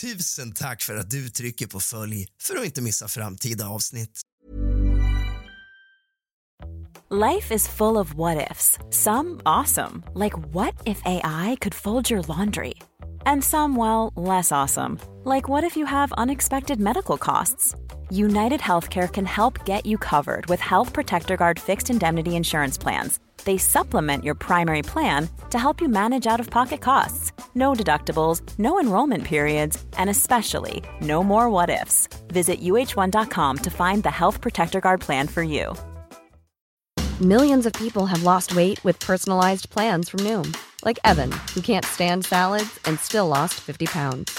Tusen tack för att du trycker på följ för att inte missa framtida avsnitt. Life is full of what ifs. Some awesome, like what if AI could fold your laundry? And some, well, less awesome, like what if you have unexpected medical costs? United Healthcare can help get you covered with Health Protector Guard fixed indemnity insurance plans. They supplement your primary plan to help you manage out of pocket costs. No deductibles, no enrollment periods, and especially no more what ifs. Visit uh1.com to find the Health Protector Guard plan for you. Millions of people have lost weight with personalized plans from Noom, like Evan, who can't stand salads and still lost 50 pounds.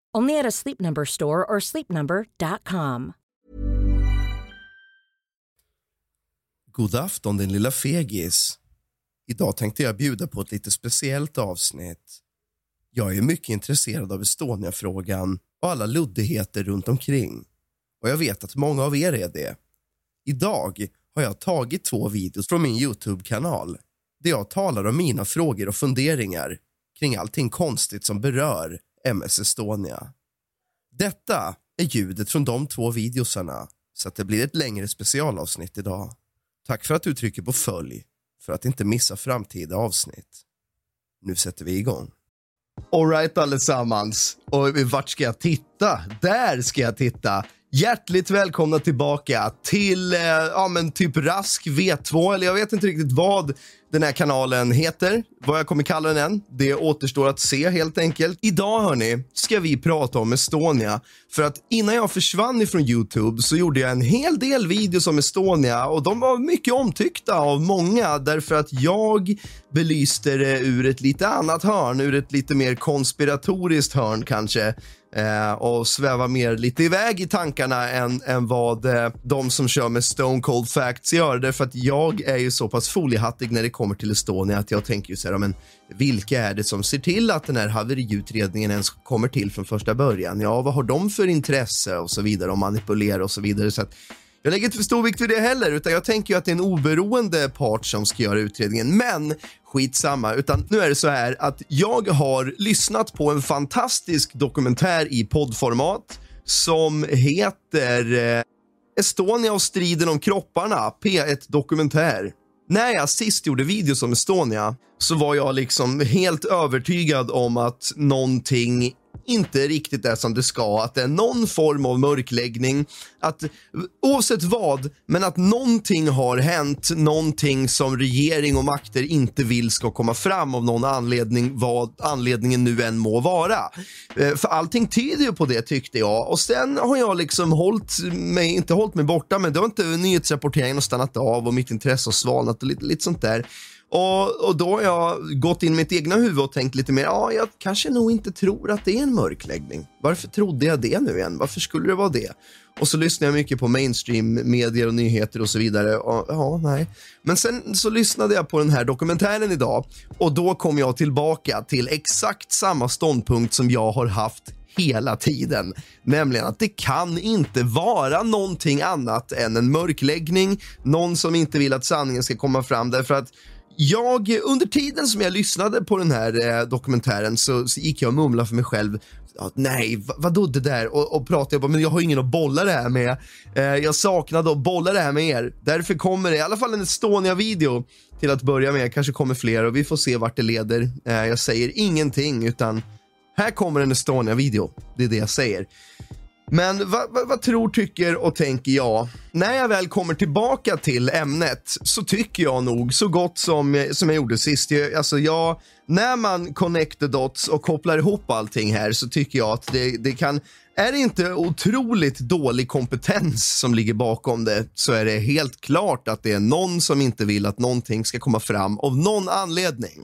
Only at a Sleep Number store or sleepnumber.com. God afton, din lilla fegis. Idag tänkte jag bjuda på ett lite speciellt avsnitt. Jag är mycket intresserad av Estonia-frågan och alla luddigheter runt omkring. Och jag vet att många av er är det. Idag har jag tagit två videos från min Youtube-kanal där jag talar om mina frågor och funderingar kring allting konstigt som berör MS Estonia. Detta är ljudet från de två videosarna så att det blir ett längre specialavsnitt idag. Tack för att du trycker på följ för att inte missa framtida avsnitt. Nu sätter vi igång. Alright allesammans. Och vart ska jag titta? Där ska jag titta. Hjärtligt välkomna tillbaka till, eh, ja men typ Rask V2, eller jag vet inte riktigt vad den här kanalen heter. Vad jag kommer kalla den än. Det återstår att se helt enkelt. Idag hörni, ska vi prata om Estonia. För att innan jag försvann ifrån Youtube så gjorde jag en hel del videos om Estonia och de var mycket omtyckta av många därför att jag belyste det ur ett lite annat hörn, ur ett lite mer konspiratoriskt hörn kanske eh, och sväva mer lite iväg i tankarna än, än vad eh, de som kör med Stone Cold Facts gör. Därför att jag är ju så pass foliehattig när det kommer till Estonia att jag tänker ju så här, men vilka är det som ser till att den här haveriutredningen ens kommer till från första början? Ja, vad har de för intresse och så vidare och manipulera och så vidare. Så att jag lägger inte för stor vikt vid det heller, utan jag tänker ju att det är en oberoende part som ska göra utredningen. Men skitsamma, utan nu är det så här att jag har lyssnat på en fantastisk dokumentär i poddformat som heter eh, Estonia och striden om kropparna, P1 Dokumentär. När jag sist gjorde videos om Estonia så var jag liksom helt övertygad om att någonting inte riktigt är som det ska. Att det är någon form av mörkläggning. Att oavsett vad, men att någonting har hänt. Någonting som regering och makter inte vill ska komma fram av någon anledning, vad anledningen nu än må vara. Eh, för allting tyder ju på det tyckte jag. Och sen har jag liksom hållit mig, inte hållit mig borta, men det har inte nyhetsrapporteringen stannat av och mitt intresse har svalnat och lite, lite sånt där. Och, och, då har jag gått in i mitt egna huvud och tänkt lite mer, ja, jag kanske nog inte tror att det är en mörkläggning. Varför trodde jag det nu igen? Varför skulle det vara det? Och så lyssnar jag mycket på mainstream medier och nyheter och så vidare. Och, ja, nej. Men sen så lyssnade jag på den här dokumentären idag och då kom jag tillbaka till exakt samma ståndpunkt som jag har haft hela tiden, nämligen att det kan inte vara någonting annat än en mörkläggning, någon som inte vill att sanningen ska komma fram därför att jag, under tiden som jag lyssnade på den här eh, dokumentären så, så, gick jag och mumlade för mig själv. nej, vadå det där? Och, och pratade jag bara, men jag har ingen att bolla det här med. Eh, jag saknade att bolla det här med er. Därför kommer det i alla fall en Estonia-video till att börja med. Kanske kommer fler och vi får se vart det leder. Eh, jag säger ingenting utan här kommer en Estonia-video. Det är det jag säger. Men vad, vad, vad, tror, tycker och tänker jag? När jag väl kommer tillbaka till ämnet så tycker jag nog så gott som, som jag gjorde sist. Jag, alltså jag, när man connect the dots och kopplar ihop allting här så tycker jag att det, det kan är det inte otroligt dålig kompetens som ligger bakom det så är det helt klart att det är någon som inte vill att någonting ska komma fram av någon anledning.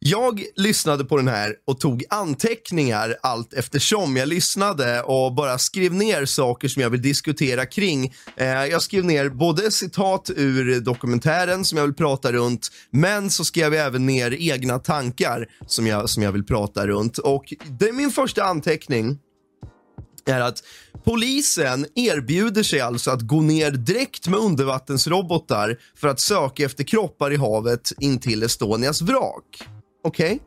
Jag lyssnade på den här och tog anteckningar allt eftersom jag lyssnade och bara skrev ner saker som jag vill diskutera kring. Eh, jag skrev ner både citat ur dokumentären som jag vill prata runt, men så skrev jag även ner egna tankar som jag, som jag vill prata runt. Och det är min första anteckning är att polisen erbjuder sig alltså att gå ner direkt med undervattensrobotar för att söka efter kroppar i havet intill Estonias vrak. Okej? Okay?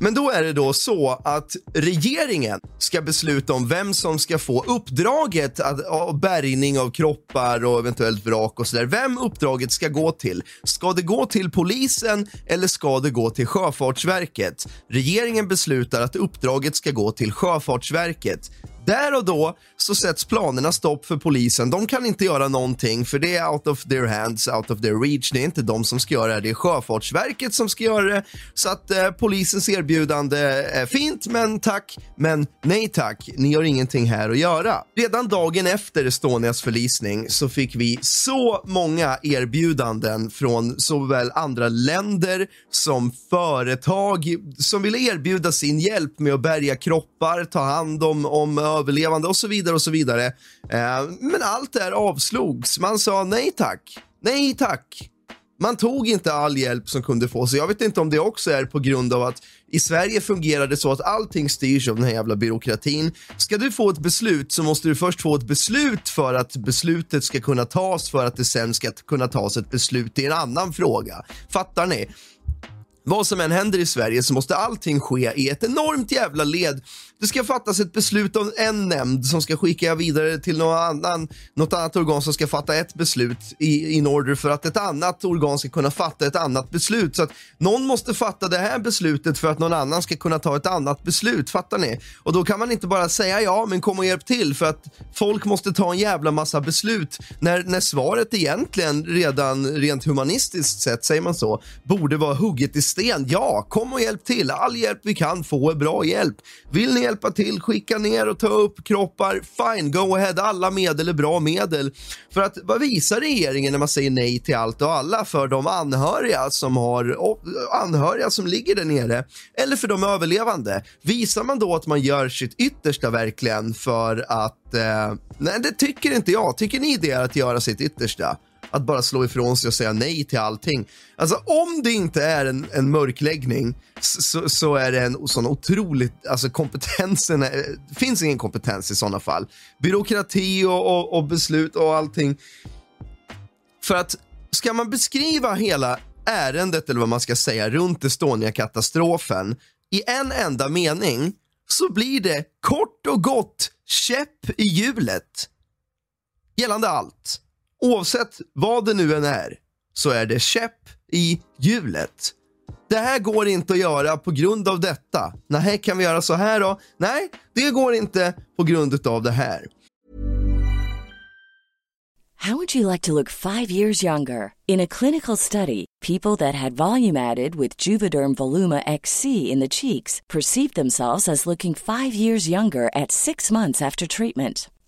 Men då är det då så att regeringen ska besluta om vem som ska få uppdraget av bärgning av kroppar och eventuellt vrak och sådär. Vem uppdraget ska gå till. Ska det gå till polisen eller ska det gå till Sjöfartsverket? Regeringen beslutar att uppdraget ska gå till Sjöfartsverket. Där och då så sätts planerna stopp för polisen. De kan inte göra någonting för det är out of their hands, out of their reach. Det är inte de som ska göra det, det är Sjöfartsverket som ska göra det. Så att eh, polisens erbjudande är fint, men tack, men nej tack. Ni har ingenting här att göra. Redan dagen efter Estonias förlisning så fick vi så många erbjudanden från såväl andra länder som företag som ville erbjuda sin hjälp med att bärga kroppar, ta hand om, om överlevande och så vidare och så vidare. Eh, men allt det här avslogs. Man sa nej tack. Nej tack. Man tog inte all hjälp som kunde fås. Jag vet inte om det också är på grund av att i Sverige fungerar det så att allting styrs av den här jävla byråkratin. Ska du få ett beslut så måste du först få ett beslut för att beslutet ska kunna tas för att det sen ska kunna tas ett beslut i en annan fråga. Fattar ni? Vad som än händer i Sverige så måste allting ske i ett enormt jävla led det ska fattas ett beslut av en nämnd som ska skicka vidare till någon annan, något annat organ som ska fatta ett beslut i in order för att ett annat organ ska kunna fatta ett annat beslut. Så att någon måste fatta det här beslutet för att någon annan ska kunna ta ett annat beslut. Fattar ni? Och då kan man inte bara säga ja, men kom och hjälp till för att folk måste ta en jävla massa beslut när, när svaret egentligen redan rent humanistiskt sett, säger man så, borde vara hugget i sten. Ja, kom och hjälp till. All hjälp vi kan få är bra hjälp. Vill ni hjälpa till, skicka ner och ta upp kroppar. Fine, go ahead. Alla medel är bra medel. För att vad visar regeringen när man säger nej till allt och alla för de anhöriga som har anhöriga som ligger där nere eller för de överlevande? Visar man då att man gör sitt yttersta verkligen för att eh, nej, det tycker inte jag. Tycker ni det är att göra sitt yttersta? Att bara slå ifrån sig och säga nej till allting. Alltså om det inte är en, en mörkläggning så, så, är det en sån otroligt, alltså kompetensen, är, det finns ingen kompetens i sådana fall. Byråkrati och, och, och beslut och allting. För att ska man beskriva hela ärendet eller vad man ska säga runt Estonia-katastrofen i en enda mening så blir det kort och gott käpp i hjulet gällande allt. Oavsett vad det nu än är så är det käpp i hjulet. Det här går inte att göra på grund av detta. Nej, kan vi göra så här då? Nej, det går inte på grund av det här. How would you like to look five years younger? In a clinical study, people that had volume added with Juvederm Voluma XC in the cheeks perceived themselves as looking five years younger at six months after treatment.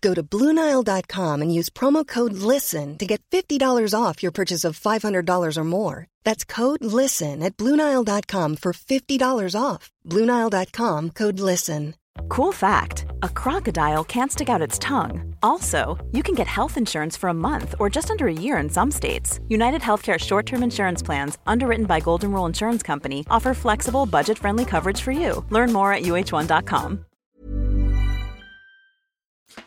Go to Bluenile.com and use promo code LISTEN to get $50 off your purchase of $500 or more. That's code LISTEN at Bluenile.com for $50 off. Bluenile.com code LISTEN. Cool fact a crocodile can't stick out its tongue. Also, you can get health insurance for a month or just under a year in some states. United Healthcare short term insurance plans, underwritten by Golden Rule Insurance Company, offer flexible, budget friendly coverage for you. Learn more at uh1.com.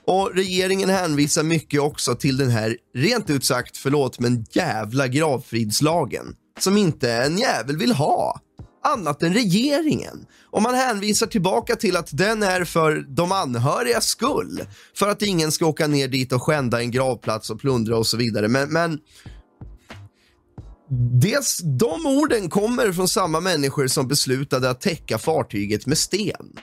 Och regeringen hänvisar mycket också till den här, rent ut sagt, förlåt, men jävla gravfridslagen. Som inte en jävel vill ha. Annat än regeringen. Och man hänvisar tillbaka till att den är för de anhörigas skull. För att ingen ska åka ner dit och skända en gravplats och plundra och så vidare. Men, men Dels, de orden kommer från samma människor som beslutade att täcka fartyget med sten.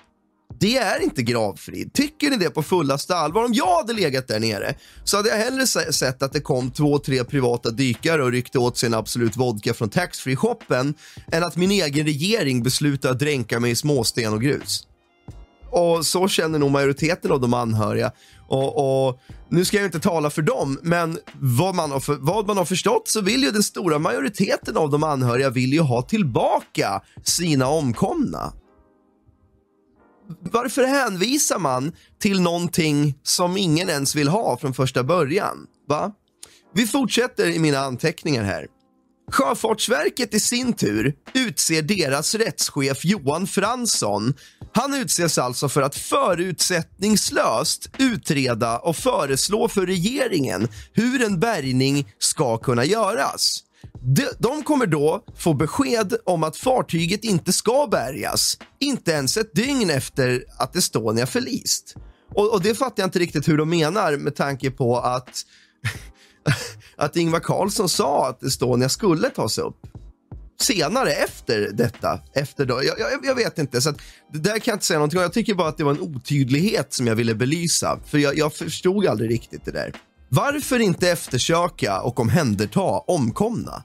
Det är inte gravfrid. Tycker ni det på fullaste allvar? Om jag hade legat där nere så hade jag hellre sett att det kom två, tre privata dykare och ryckte åt sig en Absolut Vodka från taxfree-shoppen än att min egen regering beslutade att dränka mig i småsten och grus. Och så känner nog majoriteten av de anhöriga. Och, och, nu ska jag inte tala för dem, men vad man, har för, vad man har förstått så vill ju den stora majoriteten av de anhöriga vill ju ha tillbaka sina omkomna varför hänvisar man till någonting som ingen ens vill ha från första början? Va? Vi fortsätter i mina anteckningar här. Sjöfartsverket i sin tur utser deras rättschef Johan Fransson. Han utses alltså för att förutsättningslöst utreda och föreslå för regeringen hur en bärgning ska kunna göras. De, de kommer då få besked om att fartyget inte ska bärgas, inte ens ett dygn efter att Estonia förlist. Och, och det fattar jag inte riktigt hur de menar med tanke på att, att Ingvar Carlsson sa att Estonia skulle tas upp senare efter detta. Efter då. Jag, jag, jag vet inte, så det där kan jag inte säga någonting om. Jag tycker bara att det var en otydlighet som jag ville belysa, för jag, jag förstod aldrig riktigt det där. Varför inte eftersöka och omhänderta omkomna?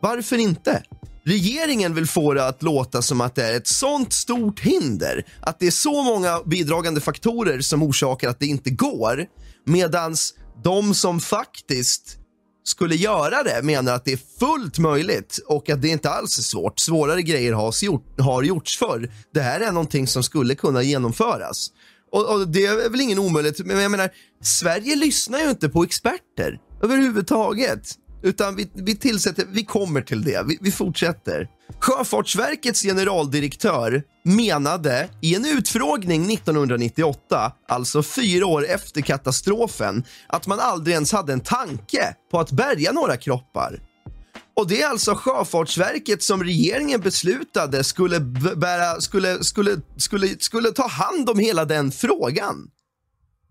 Varför inte? Regeringen vill få det att låta som att det är ett sånt stort hinder, att det är så många bidragande faktorer som orsakar att det inte går, medans de som faktiskt skulle göra det menar att det är fullt möjligt och att det inte alls är svårt. Svårare grejer har, har gjorts förr. Det här är någonting som skulle kunna genomföras. Och, och, Det är väl ingen omöjlighet, men jag menar, Sverige lyssnar ju inte på experter överhuvudtaget. Utan vi, vi tillsätter, vi kommer till det, vi, vi fortsätter. Sjöfartsverkets generaldirektör menade i en utfrågning 1998, alltså fyra år efter katastrofen, att man aldrig ens hade en tanke på att bärga några kroppar. Och det är alltså Sjöfartsverket som regeringen beslutade skulle, bära, skulle, skulle, skulle, skulle ta hand om hela den frågan.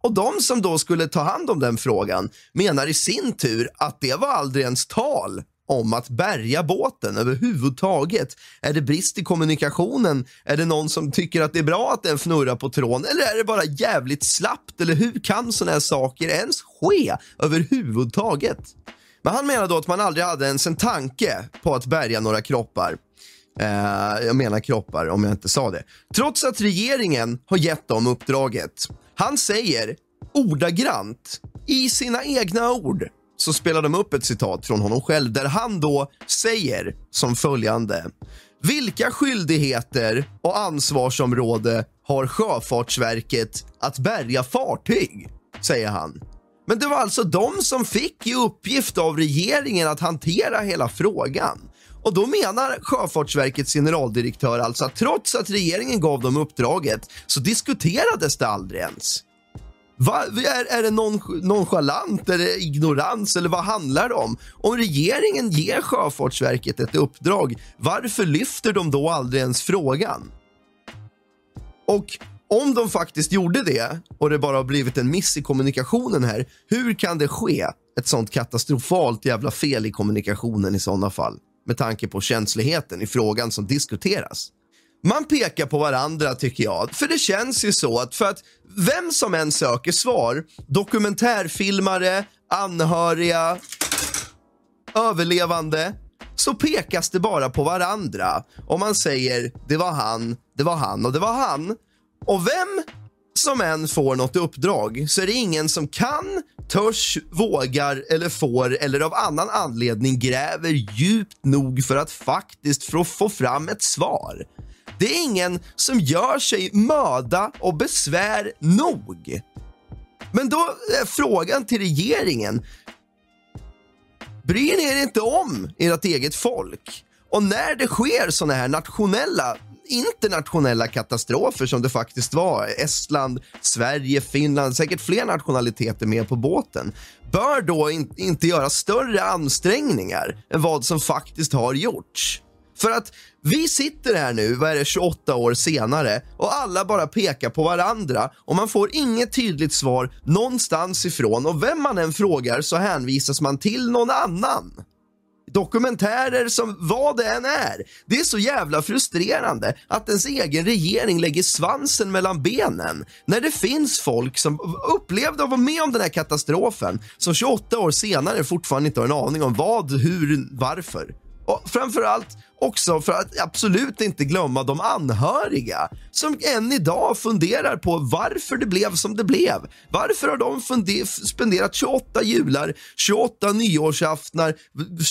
Och de som då skulle ta hand om den frågan menar i sin tur att det var aldrig ens tal om att bärga båten överhuvudtaget. Är det brist i kommunikationen? Är det någon som tycker att det är bra att den fnurrar på tråden? Eller är det bara jävligt slappt? Eller hur kan sådana här saker ens ske överhuvudtaget? Men han menar då att man aldrig hade ens en tanke på att bärga några kroppar. Eh, jag menar kroppar, om jag inte sa det. Trots att regeringen har gett dem uppdraget. Han säger ordagrant, i sina egna ord, så spelar de upp ett citat från honom själv där han då säger som följande. Vilka skyldigheter och ansvarsområde har Sjöfartsverket att bärga fartyg? Säger han. Men det var alltså de som fick i uppgift av regeringen att hantera hela frågan. Och då menar Sjöfartsverkets generaldirektör alltså att trots att regeringen gav dem uppdraget så diskuterades det aldrig ens. Va? Är, är det non, nonchalant, är det ignorans eller vad handlar det om? Om regeringen ger Sjöfartsverket ett uppdrag, varför lyfter de då aldrig ens frågan? Och om de faktiskt gjorde det och det bara har blivit en miss i kommunikationen här, hur kan det ske ett sånt katastrofalt jävla fel i kommunikationen i sådana fall? Med tanke på känsligheten i frågan som diskuteras. Man pekar på varandra tycker jag, för det känns ju så att för att vem som än söker svar, dokumentärfilmare, anhöriga, överlevande, så pekas det bara på varandra Om man säger det var han, det var han och det var han. Och vem som än får något uppdrag så är det ingen som kan, törs, vågar eller får eller av annan anledning gräver djupt nog för att faktiskt få, fram ett svar. Det är ingen som gör sig möda och besvär nog. Men då är frågan till regeringen. Bryr ni er inte om ert eget folk? Och när det sker såna här nationella internationella katastrofer som det faktiskt var. Estland, Sverige, Finland, säkert fler nationaliteter med på båten. Bör då in, inte göra större ansträngningar än vad som faktiskt har gjorts. För att vi sitter här nu, vad är det, 28 år senare och alla bara pekar på varandra och man får inget tydligt svar någonstans ifrån och vem man än frågar så hänvisas man till någon annan dokumentärer som vad det än är. Det är så jävla frustrerande att ens egen regering lägger svansen mellan benen när det finns folk som upplevde att vara med om den här katastrofen som 28 år senare fortfarande inte har en aning om vad, hur, varför. Och framförallt också för att absolut inte glömma de anhöriga som än idag funderar på varför det blev som det blev. Varför har de spenderat 28 jular, 28 nyårsaftnar,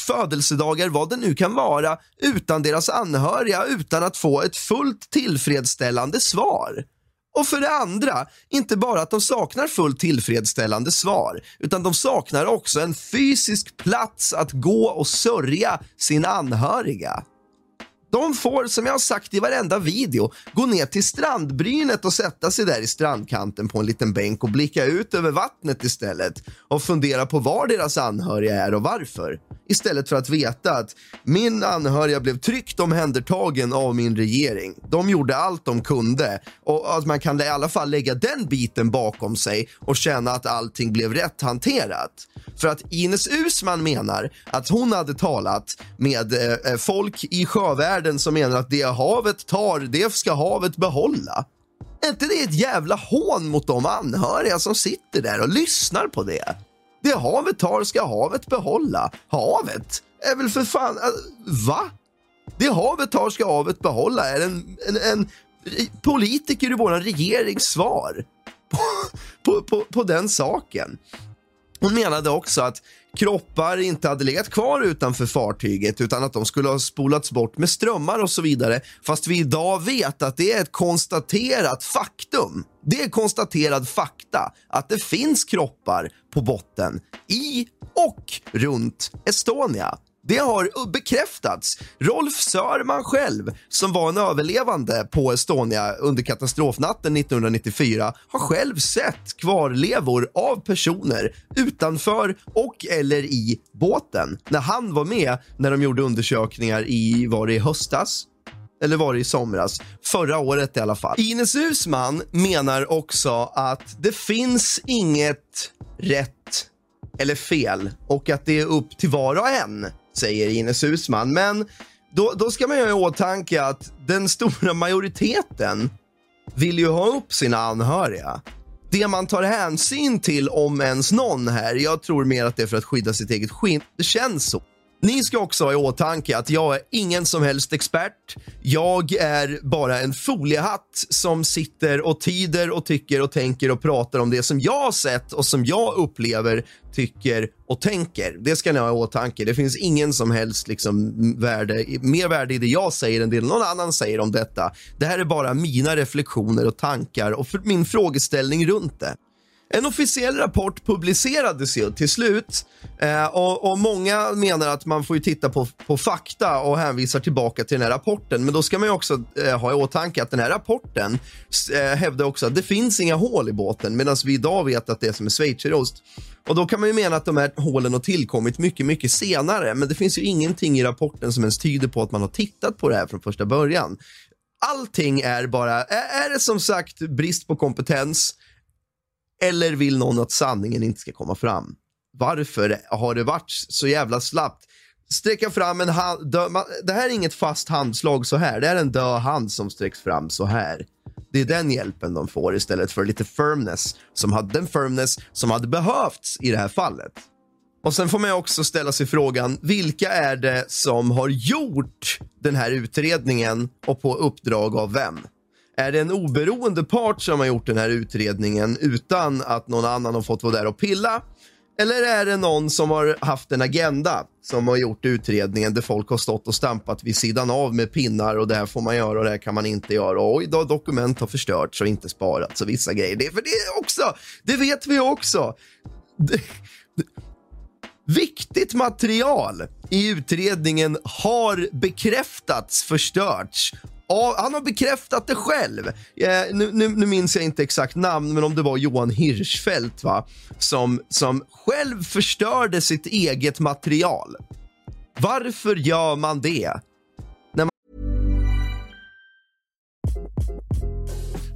födelsedagar, vad det nu kan vara, utan deras anhöriga, utan att få ett fullt tillfredsställande svar? Och för det andra, inte bara att de saknar fullt tillfredsställande svar, utan de saknar också en fysisk plats att gå och sörja sin anhöriga. De får, som jag har sagt i varenda video, gå ner till strandbrynet och sätta sig där i strandkanten på en liten bänk och blicka ut över vattnet istället och fundera på var deras anhöriga är och varför. Istället för att veta att min anhöriga blev tryggt omhändertagen av min regering. De gjorde allt de kunde och att man kan i alla fall lägga den biten bakom sig och känna att allting blev rätt hanterat. För att Ines Usman menar att hon hade talat med eh, eh folk i sjövärlden som menar att det havet tar, det ska havet behålla. Är inte det ett jävla hån mot de anhöriga som sitter där och lyssnar på det? Det havet tar ska havet behålla. Havet är väl för fan... Äh, va? Det havet tar ska havet behålla är en, en, en politiker i vår regerings svar på, på, på, på den saken. Hon menade också att kroppar inte hade legat kvar utanför fartyget utan att de skulle ha spolats bort med strömmar och så vidare. Fast vi idag vet att det är ett konstaterat faktum. Det är konstaterad fakta att det finns kroppar på botten i och runt Estonia. Det har bekräftats. Rolf Sörman själv, som var en överlevande på Estonia under katastrofnatten 1994, har själv sett kvarlevor av personer utanför och eller i båten när han var med när de gjorde undersökningar i, var det i höstas? Eller var det i somras? Förra året i alla fall. Ines Usman menar också att det finns inget rätt eller fel och att det är upp till var och en säger Ines Husman. Men då, då ska man ju ha i åtanke att den stora majoriteten vill ju ha upp sina anhöriga. Det man tar hänsyn till, om ens någon här, jag tror mer att det är för att skydda sitt eget skinn. Det känns så. Ni ska också ha i åtanke att jag är ingen som helst expert. Jag är bara en foliehatt som sitter och tider och tycker och tänker och pratar om det som jag har sett och som jag upplever, tycker och tänker. Det ska ni ha i åtanke. Det finns ingen som helst liksom värde, mer värde i det jag säger än det någon annan säger om detta. Det här är bara mina reflektioner och tankar och min frågeställning runt det. En officiell rapport publicerades ju till slut eh, och, och, många menar att man får titta på, på fakta och hänvisar tillbaka till den här rapporten. Men då ska man också eh, ha i åtanke att den här rapporten eh, hävdar också att det finns inga hål i båten medan vi idag vet att det är som är schweizerost. Och då kan man ju mena att de här hålen har tillkommit mycket, mycket senare. Men det finns ju ingenting i rapporten som ens tyder på att man har tittat på det här från första början. Allting är bara, är det som sagt brist på kompetens eller vill någon att sanningen inte ska komma fram? Varför har det varit så jävla slappt? Sträcka fram en hand. det här är inget fast handslag så här. Det är en död hand som sträcks fram så här. Det är den hjälpen de får istället för lite firmness som hade den firmness som hade behövts i det här fallet. Och sen får man också ställa sig frågan, vilka är det som har gjort den här utredningen och på uppdrag av vem? Är det en oberoende part som har gjort den här utredningen utan att någon annan har fått vara där och pilla? Eller är det någon som har haft en agenda som har gjort utredningen där folk har stått och stampat vid sidan av med pinnar och det här får man göra och det här kan man inte göra. Och oj då, dokument har förstörts och inte sparats och vissa grejer. Det, för det också, det vet vi också. Det, det, viktigt material i utredningen har bekräftats förstörts han har bekräftat det själv. Eh, nu, nu, nu, minns jag inte exakt namn, men om det var Johan Hirschfeldt va? Som, som själv förstörde sitt eget material. Varför gör man det? Man...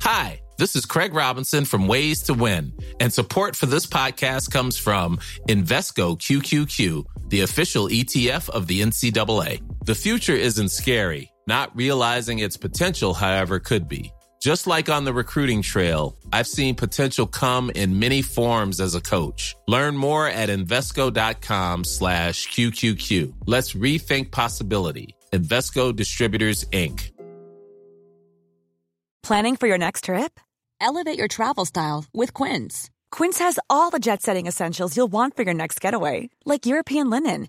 Hi, this is Craig Robinson from Ways to Win, and support for this podcast comes from Invesco QQQ, the official ETF of the NCAA. The future isn't scary Not realizing its potential, however, could be. Just like on the recruiting trail, I've seen potential come in many forms as a coach. Learn more at Invesco.com slash QQQ. Let's rethink possibility. Investco Distributors, Inc. Planning for your next trip? Elevate your travel style with Quince. Quince has all the jet setting essentials you'll want for your next getaway, like European linen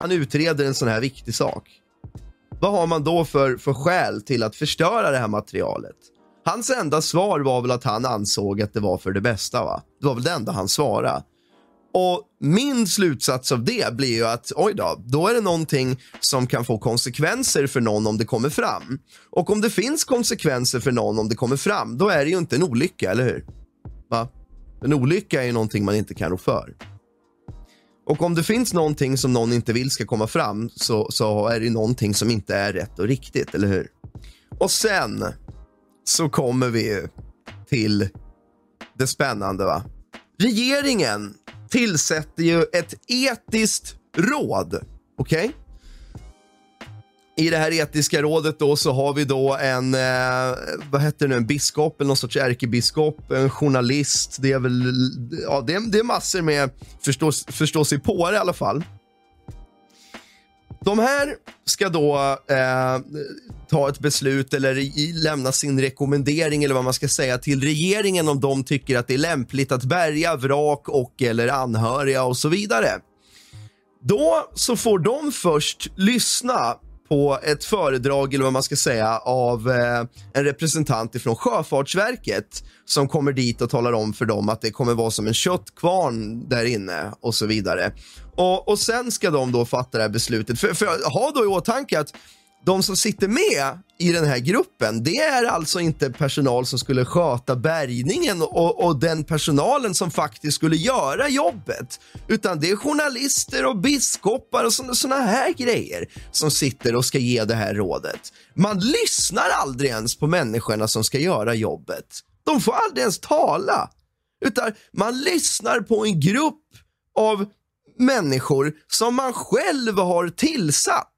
Han utreder en sån här viktig sak. Vad har man då för, för skäl till att förstöra det här materialet? Hans enda svar var väl att han ansåg att det var för det bästa. va? Det var väl det enda han svarade. Och min slutsats av det blir ju att oj då, då är det någonting som kan få konsekvenser för någon om det kommer fram. Och om det finns konsekvenser för någon om det kommer fram, då är det ju inte en olycka, eller hur? Va? En olycka är ju någonting man inte kan rå för. Och om det finns någonting som någon inte vill ska komma fram så, så är det någonting som inte är rätt och riktigt, eller hur? Och sen så kommer vi till det spännande. va? Regeringen tillsätter ju ett etiskt råd. Okej? Okay? I det här etiska rådet då så har vi då en, eh, vad heter det nu, en biskop eller någon sorts ärkebiskop, en journalist. Det är väl, ja det är, det är massor med förstås, förstås i på det i alla fall. De här ska då eh, ta ett beslut eller i, lämna sin rekommendering eller vad man ska säga till regeringen om de tycker att det är lämpligt att bärga vrak och eller anhöriga och så vidare. Då så får de först lyssna på ett föredrag, eller vad man ska säga, av eh, en representant ifrån Sjöfartsverket som kommer dit och talar om för dem att det kommer vara som en köttkvarn där inne och så vidare. Och, och sen ska de då fatta det här beslutet. För, för ha då i åtanke att de som sitter med i den här gruppen, det är alltså inte personal som skulle sköta bärgningen och, och, den personalen som faktiskt skulle göra jobbet. Utan det är journalister och biskopar och sådana här grejer som sitter och ska ge det här rådet. Man lyssnar aldrig ens på människorna som ska göra jobbet. De får aldrig ens tala. Utan man lyssnar på en grupp av människor som man själv har tillsatt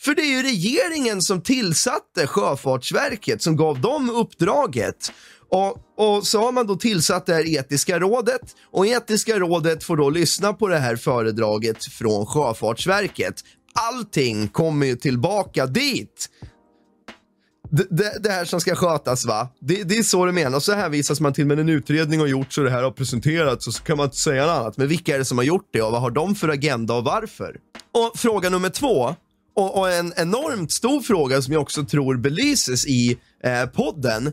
för det är ju regeringen som tillsatte Sjöfartsverket som gav dem uppdraget. Och, och, så har man då tillsatt det här etiska rådet och etiska rådet får då lyssna på det här föredraget från Sjöfartsverket. Allting kommer ju tillbaka dit. Det, det, det, här som ska skötas va? Det, det är så det menas. Så hänvisas man till men en utredning har gjorts och det här har presenterats och så kan man inte säga något annat. Men vilka är det som har gjort det och vad har de för agenda och varför? Och fråga nummer två och, och, en enormt stor fråga som jag också tror belyses i eh, podden.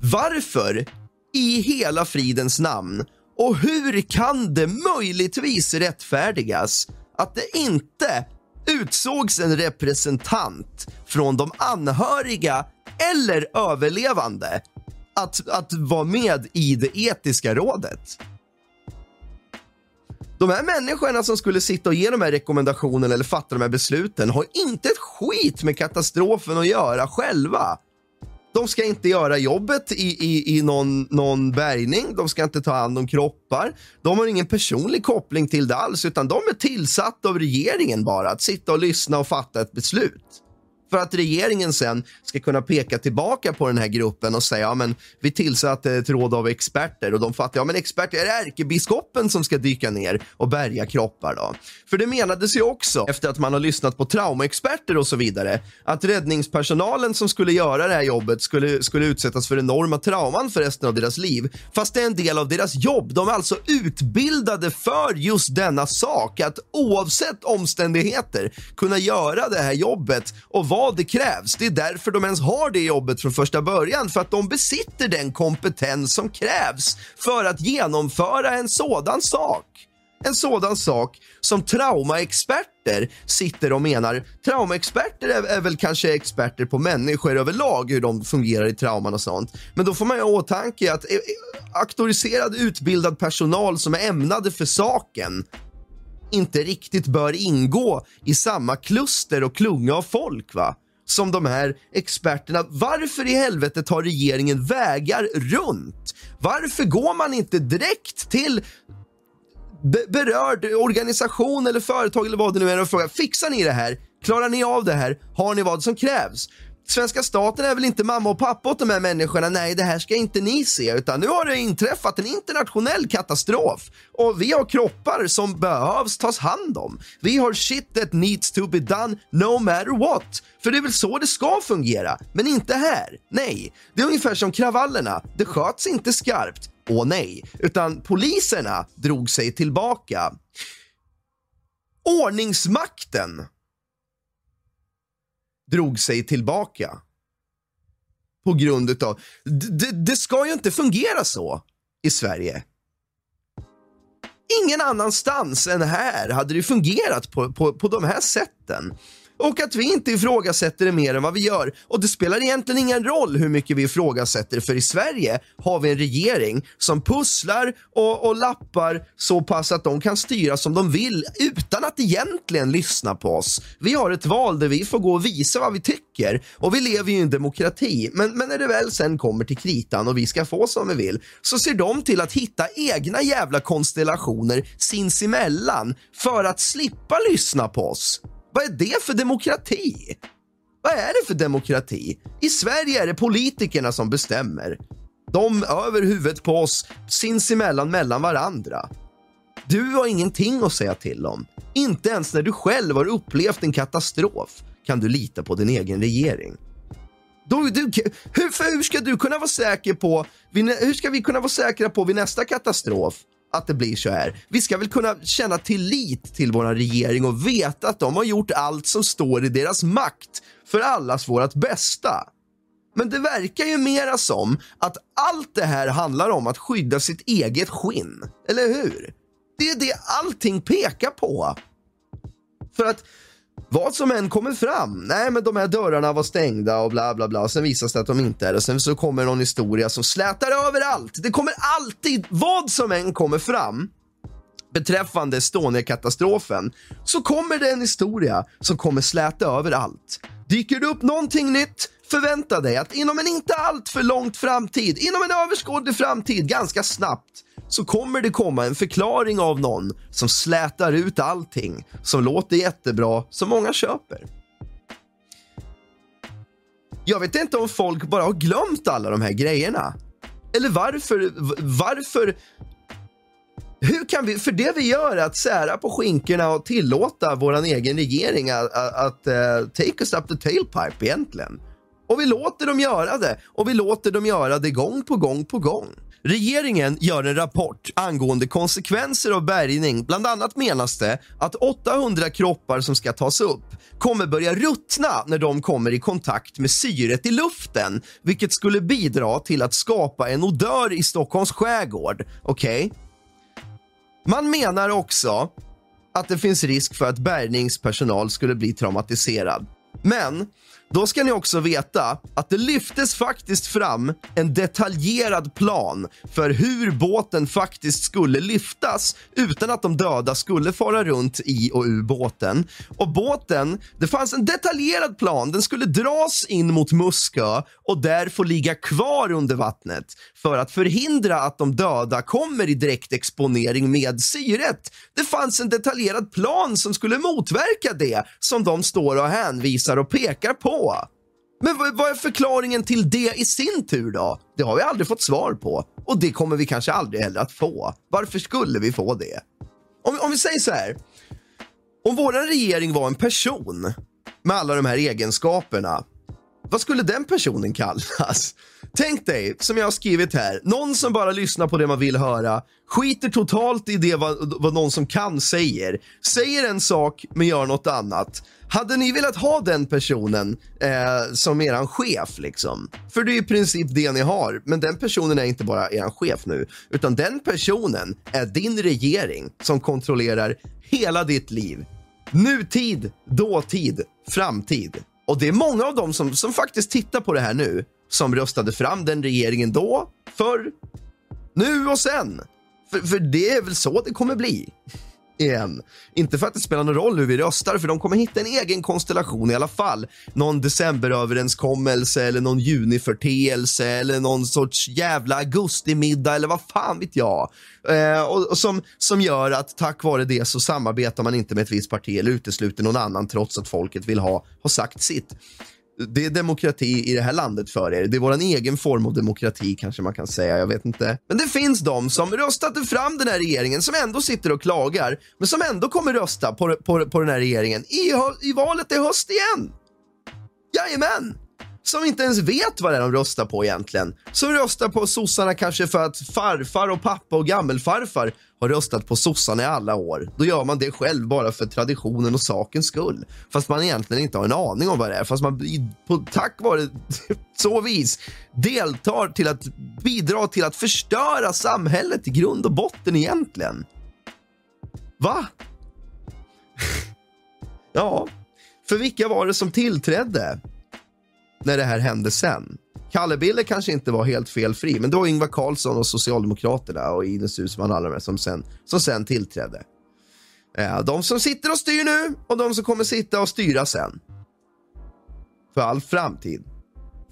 Varför i hela fridens namn och hur kan det möjligtvis rättfärdigas att det inte utsågs en representant från de anhöriga eller överlevande att, att vara med i det etiska rådet? De här människorna som skulle sitta och ge de här rekommendationerna eller fatta de här besluten har inte ett skit med katastrofen att göra själva. De ska inte göra jobbet i, i, i någon, någon bärgning. De ska inte ta hand om kroppar. De har ingen personlig koppling till det alls, utan de är tillsatta av regeringen bara att sitta och lyssna och fatta ett beslut för att regeringen sen ska kunna peka tillbaka på den här gruppen och säga ja, men vi tillsatte ett råd av experter och de fattar ja, men experter är det ärkebiskopen som ska dyka ner och bärga kroppar då? För det menades ju också efter att man har lyssnat på traumaexperter och så vidare att räddningspersonalen som skulle göra det här jobbet skulle, skulle utsättas för enorma trauman för resten av deras liv. Fast det är en del av deras jobb. De är alltså utbildade för just denna sak, att oavsett omständigheter kunna göra det här jobbet och vara vad det krävs. Det är därför de ens har det jobbet från första början, för att de besitter den kompetens som krävs för att genomföra en sådan sak. En sådan sak som traumaexperter sitter och menar. Traumaexperter är, är väl kanske experter på människor överlag, hur de fungerar i trauman och sånt. Men då får man ju ha åtanke att eh, eh, auktoriserad utbildad personal som är ämnade för saken inte riktigt bör ingå i samma kluster och klunga av folk va? som de här experterna. Varför i helvete tar regeringen vägar runt? Varför går man inte direkt till berörd organisation eller företag eller vad det nu är och frågar fixar ni det här? Klarar ni av det här? Har ni vad som krävs? Svenska staten är väl inte mamma och pappa åt de här människorna. Nej, det här ska inte ni se, utan nu har det inträffat en internationell katastrof och vi har kroppar som behövs tas hand om. Vi har shit that needs to be done no matter what. För det är väl så det ska fungera, men inte här. Nej, det är ungefär som kravallerna. Det sköts inte skarpt. Åh nej, utan poliserna drog sig tillbaka. Ordningsmakten drog sig tillbaka. På grund av... Det, det ska ju inte fungera så i Sverige. Ingen annanstans än här hade det fungerat på, på, på de här sätten och att vi inte ifrågasätter det mer än vad vi gör. Och det spelar egentligen ingen roll hur mycket vi ifrågasätter för i Sverige har vi en regering som pusslar och, och lappar så pass att de kan styra som de vill utan att egentligen lyssna på oss. Vi har ett val där vi får gå och visa vad vi tycker och vi lever ju i en demokrati. Men, men när det väl sen kommer till kritan och vi ska få som vi vill så ser de till att hitta egna jävla konstellationer sinsemellan för att slippa lyssna på oss. Vad är det för demokrati? Vad är det för demokrati? I Sverige är det politikerna som bestämmer. De över huvudet på oss, sinsemellan mellan varandra. Du har ingenting att säga till om. Inte ens när du själv har upplevt en katastrof kan du lita på din egen regering. Då, du, hur, hur ska du kunna vara säker på, hur ska vi kunna vara säkra på vid nästa katastrof att det blir så här. Vi ska väl kunna känna tillit till vår regering och veta att de har gjort allt som står i deras makt för allas vårt bästa. Men det verkar ju mera som att allt det här handlar om att skydda sitt eget skinn, eller hur? Det är det allting pekar på. För att vad som än kommer fram. Nej, men de här dörrarna var stängda och bla bla bla. Sen visas det att de inte är det. Sen så kommer någon historia som slätar över allt. Det kommer alltid, vad som än kommer fram beträffande Estonia-katastrofen så kommer det en historia som kommer släta över allt. Dyker det upp någonting nytt förvänta dig att inom en inte allt för långt framtid, inom en överskådlig framtid, ganska snabbt så kommer det komma en förklaring av någon som slätar ut allting som låter jättebra, som många köper. Jag vet inte om folk bara har glömt alla de här grejerna. Eller varför, varför hur kan vi, för det vi gör är att sära på skinkorna och tillåta vår egen regering att, att, att uh, take us up the tailpipe egentligen. Och vi låter dem göra det och vi låter dem göra det gång på gång på gång. Regeringen gör en rapport angående konsekvenser av bärgning. Bland annat menas det att 800 kroppar som ska tas upp kommer börja ruttna när de kommer i kontakt med syret i luften, vilket skulle bidra till att skapa en odör i Stockholms skärgård. Okej? Okay? Man menar också att det finns risk för att bärgningspersonal skulle bli traumatiserad. Men då ska ni också veta att det lyftes faktiskt fram en detaljerad plan för hur båten faktiskt skulle lyftas utan att de döda skulle fara runt i och ur båten. Och båten, det fanns en detaljerad plan. Den skulle dras in mot Muskö och där få ligga kvar under vattnet för att förhindra att de döda kommer i direkt exponering med syret. Det fanns en detaljerad plan som skulle motverka det som de står och hänvisar och pekar på men vad är förklaringen till det i sin tur då? Det har vi aldrig fått svar på och det kommer vi kanske aldrig heller att få. Varför skulle vi få det? Om, om vi säger så här. Om vår regering var en person med alla de här egenskaperna, vad skulle den personen kallas? Tänk dig, som jag har skrivit här, någon som bara lyssnar på det man vill höra, skiter totalt i det vad, vad någon som kan säger, säger en sak men gör något annat. Hade ni velat ha den personen eh, som eran chef? liksom? För det är i princip det ni har. Men den personen är inte bara eran chef nu, utan den personen är din regering som kontrollerar hela ditt liv. Nutid, dåtid, framtid. Och det är många av dem som, som faktiskt tittar på det här nu som röstade fram den regeringen då, förr, nu och sen. För, för det är väl så det kommer bli igen. Inte för att det spelar någon roll hur vi röstar, för de kommer hitta en egen konstellation i alla fall. Någon decemberöverenskommelse eller någon juniförteelse eller någon sorts jävla augustimiddag eller vad fan vet jag. Eh, och, och, som, som gör att tack vare det så samarbetar man inte med ett visst parti eller utesluter någon annan trots att folket vill ha, ha sagt sitt det är demokrati i det här landet för er. Det är vår egen form av demokrati kanske man kan säga. Jag vet inte. Men det finns de som röstade fram den här regeringen som ändå sitter och klagar, men som ändå kommer rösta på, på, på den här regeringen i, i valet i höst igen. Jajamän! Som inte ens vet vad det är de röstar på egentligen. Som röstar på sossarna kanske för att farfar och pappa och gammelfarfar har röstat på sossarna i alla år. Då gör man det själv bara för traditionen och sakens skull. Fast man egentligen inte har en aning om vad det är. Fast man på, tack vare så vis deltar till att bidra till att förstöra samhället i grund och botten egentligen. Va? ja, för vilka var det som tillträdde? När det här hände sen. Kalle-Bille kanske inte var helt felfri, men det var Ingvar Carlsson och Socialdemokraterna och Ines Uusmann och alla de som sen, som sen tillträdde. Eh, de som sitter och styr nu och de som kommer sitta och styra sen. För all framtid.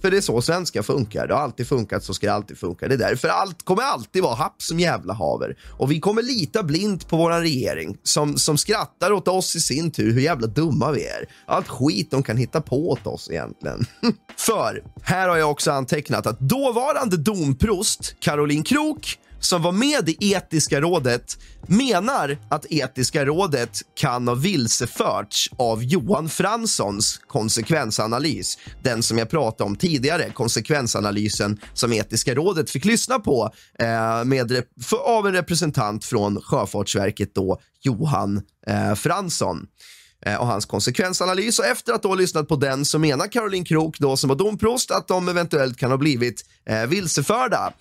För det är så svenska funkar. Det har alltid funkat, så ska det alltid funka. Det är därför allt kommer alltid vara happ som jävla haver. Och vi kommer lita blint på vår regering som, som skrattar åt oss i sin tur hur jävla dumma vi är. Allt skit de kan hitta på åt oss egentligen. För här har jag också antecknat att dåvarande domprost Caroline Krook som var med i Etiska rådet menar att Etiska rådet kan ha vilseförts av Johan Franssons konsekvensanalys. Den som jag pratade om tidigare, konsekvensanalysen som Etiska rådet fick lyssna på eh, med, för, av en representant från Sjöfartsverket, då, Johan eh, Fransson eh, Eh, och hans konsekvensanalys. Och efter att då ha lyssnat på den så menar Caroline Krook, då, som var domprost, att de eventuellt kan ha blivit eh, vilseförda.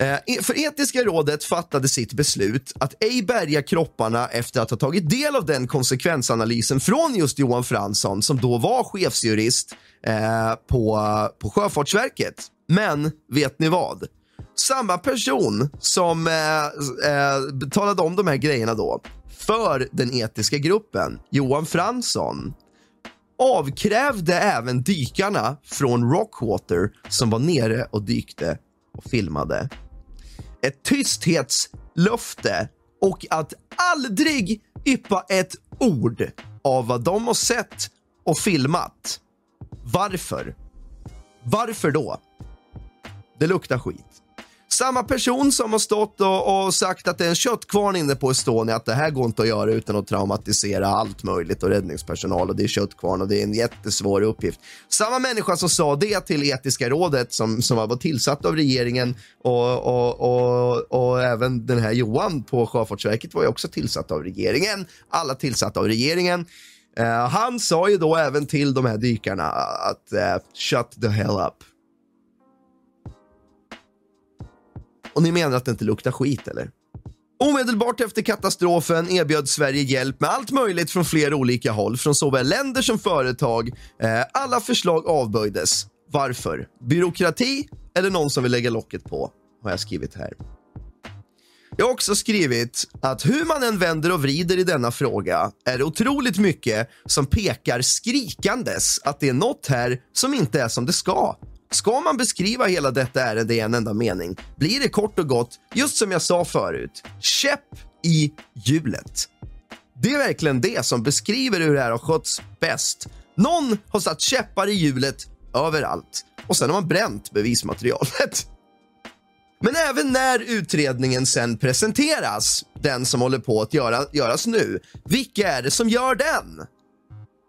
Eh, för Etiska rådet fattade sitt beslut att ej bärga kropparna efter att ha tagit del av den konsekvensanalysen från just Johan Fransson som då var chefsjurist eh, på, på Sjöfartsverket. Men vet ni vad? Samma person som eh, eh, talade om de här grejerna då för den etiska gruppen, Johan Fransson, avkrävde även dykarna från Rockwater som var nere och dykte och filmade ett tysthetslöfte och att aldrig yppa ett ord av vad de har sett och filmat. Varför? Varför då? Det luktar skit. Samma person som har stått och, och, sagt att det är en köttkvarn inne på Estonia, att det här går inte att göra utan att traumatisera allt möjligt och räddningspersonal och det är köttkvarn och det är en jättesvår uppgift. Samma människa som sa det till etiska rådet som, som var tillsatt av regeringen och, och, och, och även den här Johan på Sjöfartsverket var ju också tillsatt av regeringen. Alla tillsatta av regeringen. Uh, han sa ju då även till de här dykarna att uh, shut the hell up. Och ni menar att det inte luktar skit eller? Omedelbart efter katastrofen erbjöd Sverige hjälp med allt möjligt från flera olika håll, från såväl länder som företag. Eh, alla förslag avböjdes. Varför? Byråkrati eller någon som vill lägga locket på, har jag skrivit här. Jag har också skrivit att hur man än vänder och vrider i denna fråga är det otroligt mycket som pekar skrikandes att det är något här som inte är som det ska. Ska man beskriva hela detta ärende i en enda mening blir det kort och gott, just som jag sa förut, käpp i hjulet. Det är verkligen det som beskriver hur det här har skötts bäst. Någon har satt käppar i hjulet överallt och sen har man bränt bevismaterialet. Men även när utredningen sen presenteras, den som håller på att göra, göras nu, vilka är det som gör den?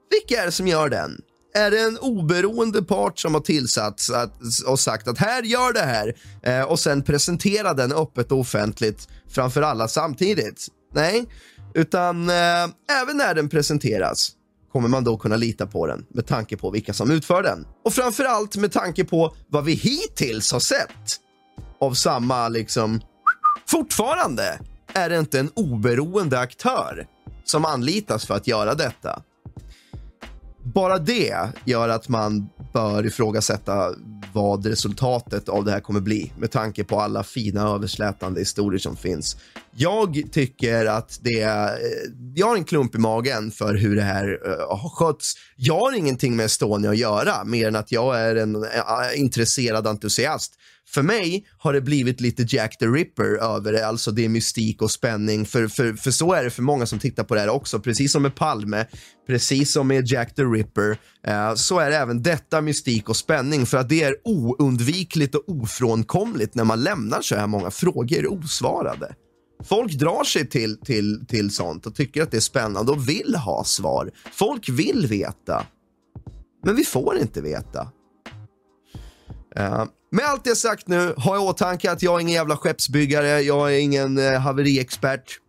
Vilka är det som gör den? Är det en oberoende part som har tillsatts att, och sagt att här, gör det här eh, och sen presentera den öppet och offentligt framför alla samtidigt. Nej, utan eh, även när den presenteras kommer man då kunna lita på den med tanke på vilka som utför den. Och framför allt med tanke på vad vi hittills har sett av samma liksom fortfarande är det inte en oberoende aktör som anlitas för att göra detta bara det gör att man bör ifrågasätta vad resultatet av det här kommer bli med tanke på alla fina överslätande historier som finns. Jag tycker att det är, eh, jag har en klump i magen för hur det här uh, har skötts. Jag har ingenting med Estonia att göra mer än att jag är en uh, intresserad entusiast för mig har det blivit lite Jack the Ripper över det, alltså det är mystik och spänning. För, för, för så är det för många som tittar på det här också, precis som med Palme, precis som med Jack the Ripper, eh, så är det även detta mystik och spänning för att det är oundvikligt och ofrånkomligt när man lämnar så här många frågor osvarade. Folk drar sig till, till, till sånt och tycker att det är spännande och vill ha svar. Folk vill veta. Men vi får inte veta. Uh, med allt det sagt nu, ha i åtanke att jag är ingen jävla skeppsbyggare, jag är ingen eh, haveriexpert.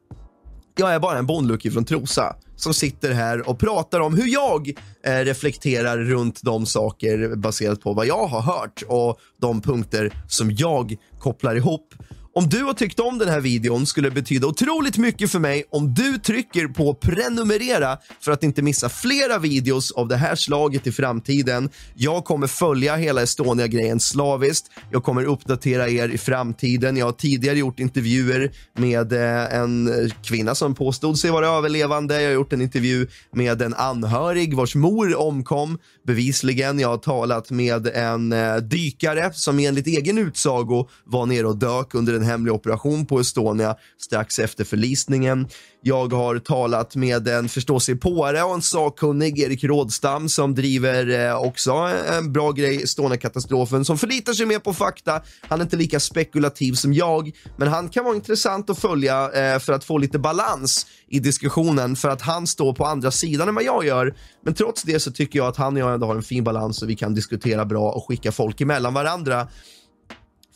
Jag är bara en bondlucki från Trosa som sitter här och pratar om hur jag eh, reflekterar runt de saker baserat på vad jag har hört och de punkter som jag kopplar ihop. Om du har tyckt om den här videon skulle det betyda otroligt mycket för mig om du trycker på prenumerera för att inte missa flera videos av det här slaget i framtiden. Jag kommer följa hela Estonia-grejen slaviskt. Jag kommer uppdatera er i framtiden. Jag har tidigare gjort intervjuer med eh, en kvinna som påstod sig vara överlevande. Jag har gjort en intervju med en anhörig vars mor omkom bevisligen. Jag har talat med en eh, dykare som enligt egen utsago var nere och dök under en hemlig operation på Estonia strax efter förlisningen. Jag har talat med en förståsigpåare och en sakkunnig, Erik Rådstam, som driver eh, också en bra grej, Estonia-katastrofen, som förlitar sig mer på fakta. Han är inte lika spekulativ som jag, men han kan vara intressant att följa eh, för att få lite balans i diskussionen, för att han står på andra sidan än vad jag gör. Men trots det så tycker jag att han och jag ändå har en fin balans och vi kan diskutera bra och skicka folk emellan varandra.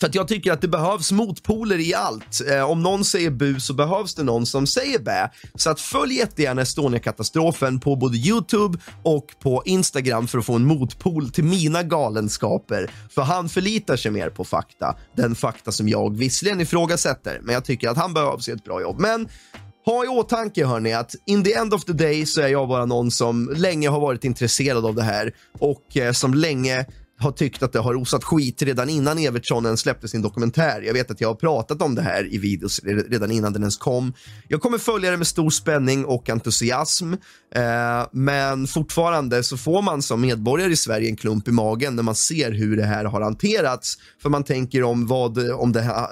För att jag tycker att det behövs motpoler i allt. Eh, om någon säger bu så behövs det någon som säger bä. Så att följ jättegärna Estonia-katastrofen på både Youtube och på Instagram för att få en motpol till mina galenskaper. För han förlitar sig mer på fakta. Den fakta som jag visserligen ifrågasätter, men jag tycker att han behövs i ett bra jobb. Men ha i åtanke hörni att in the end of the day så är jag bara någon som länge har varit intresserad av det här och eh, som länge har tyckt att det har osat skit redan innan Evertsson ens släppte sin dokumentär. Jag vet att jag har pratat om det här i videos redan innan den ens kom. Jag kommer följa det med stor spänning och entusiasm, eh, men fortfarande så får man som medborgare i Sverige en klump i magen när man ser hur det här har hanterats. För man tänker om vad, om det,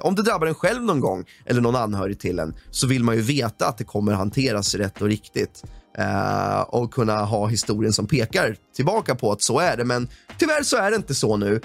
om det drabbar en själv någon gång eller någon anhörig till en, så vill man ju veta att det kommer hanteras rätt och riktigt. Eh, och kunna ha historien som pekar tillbaka på att så är det. Men tyvärr så är det inte så nu.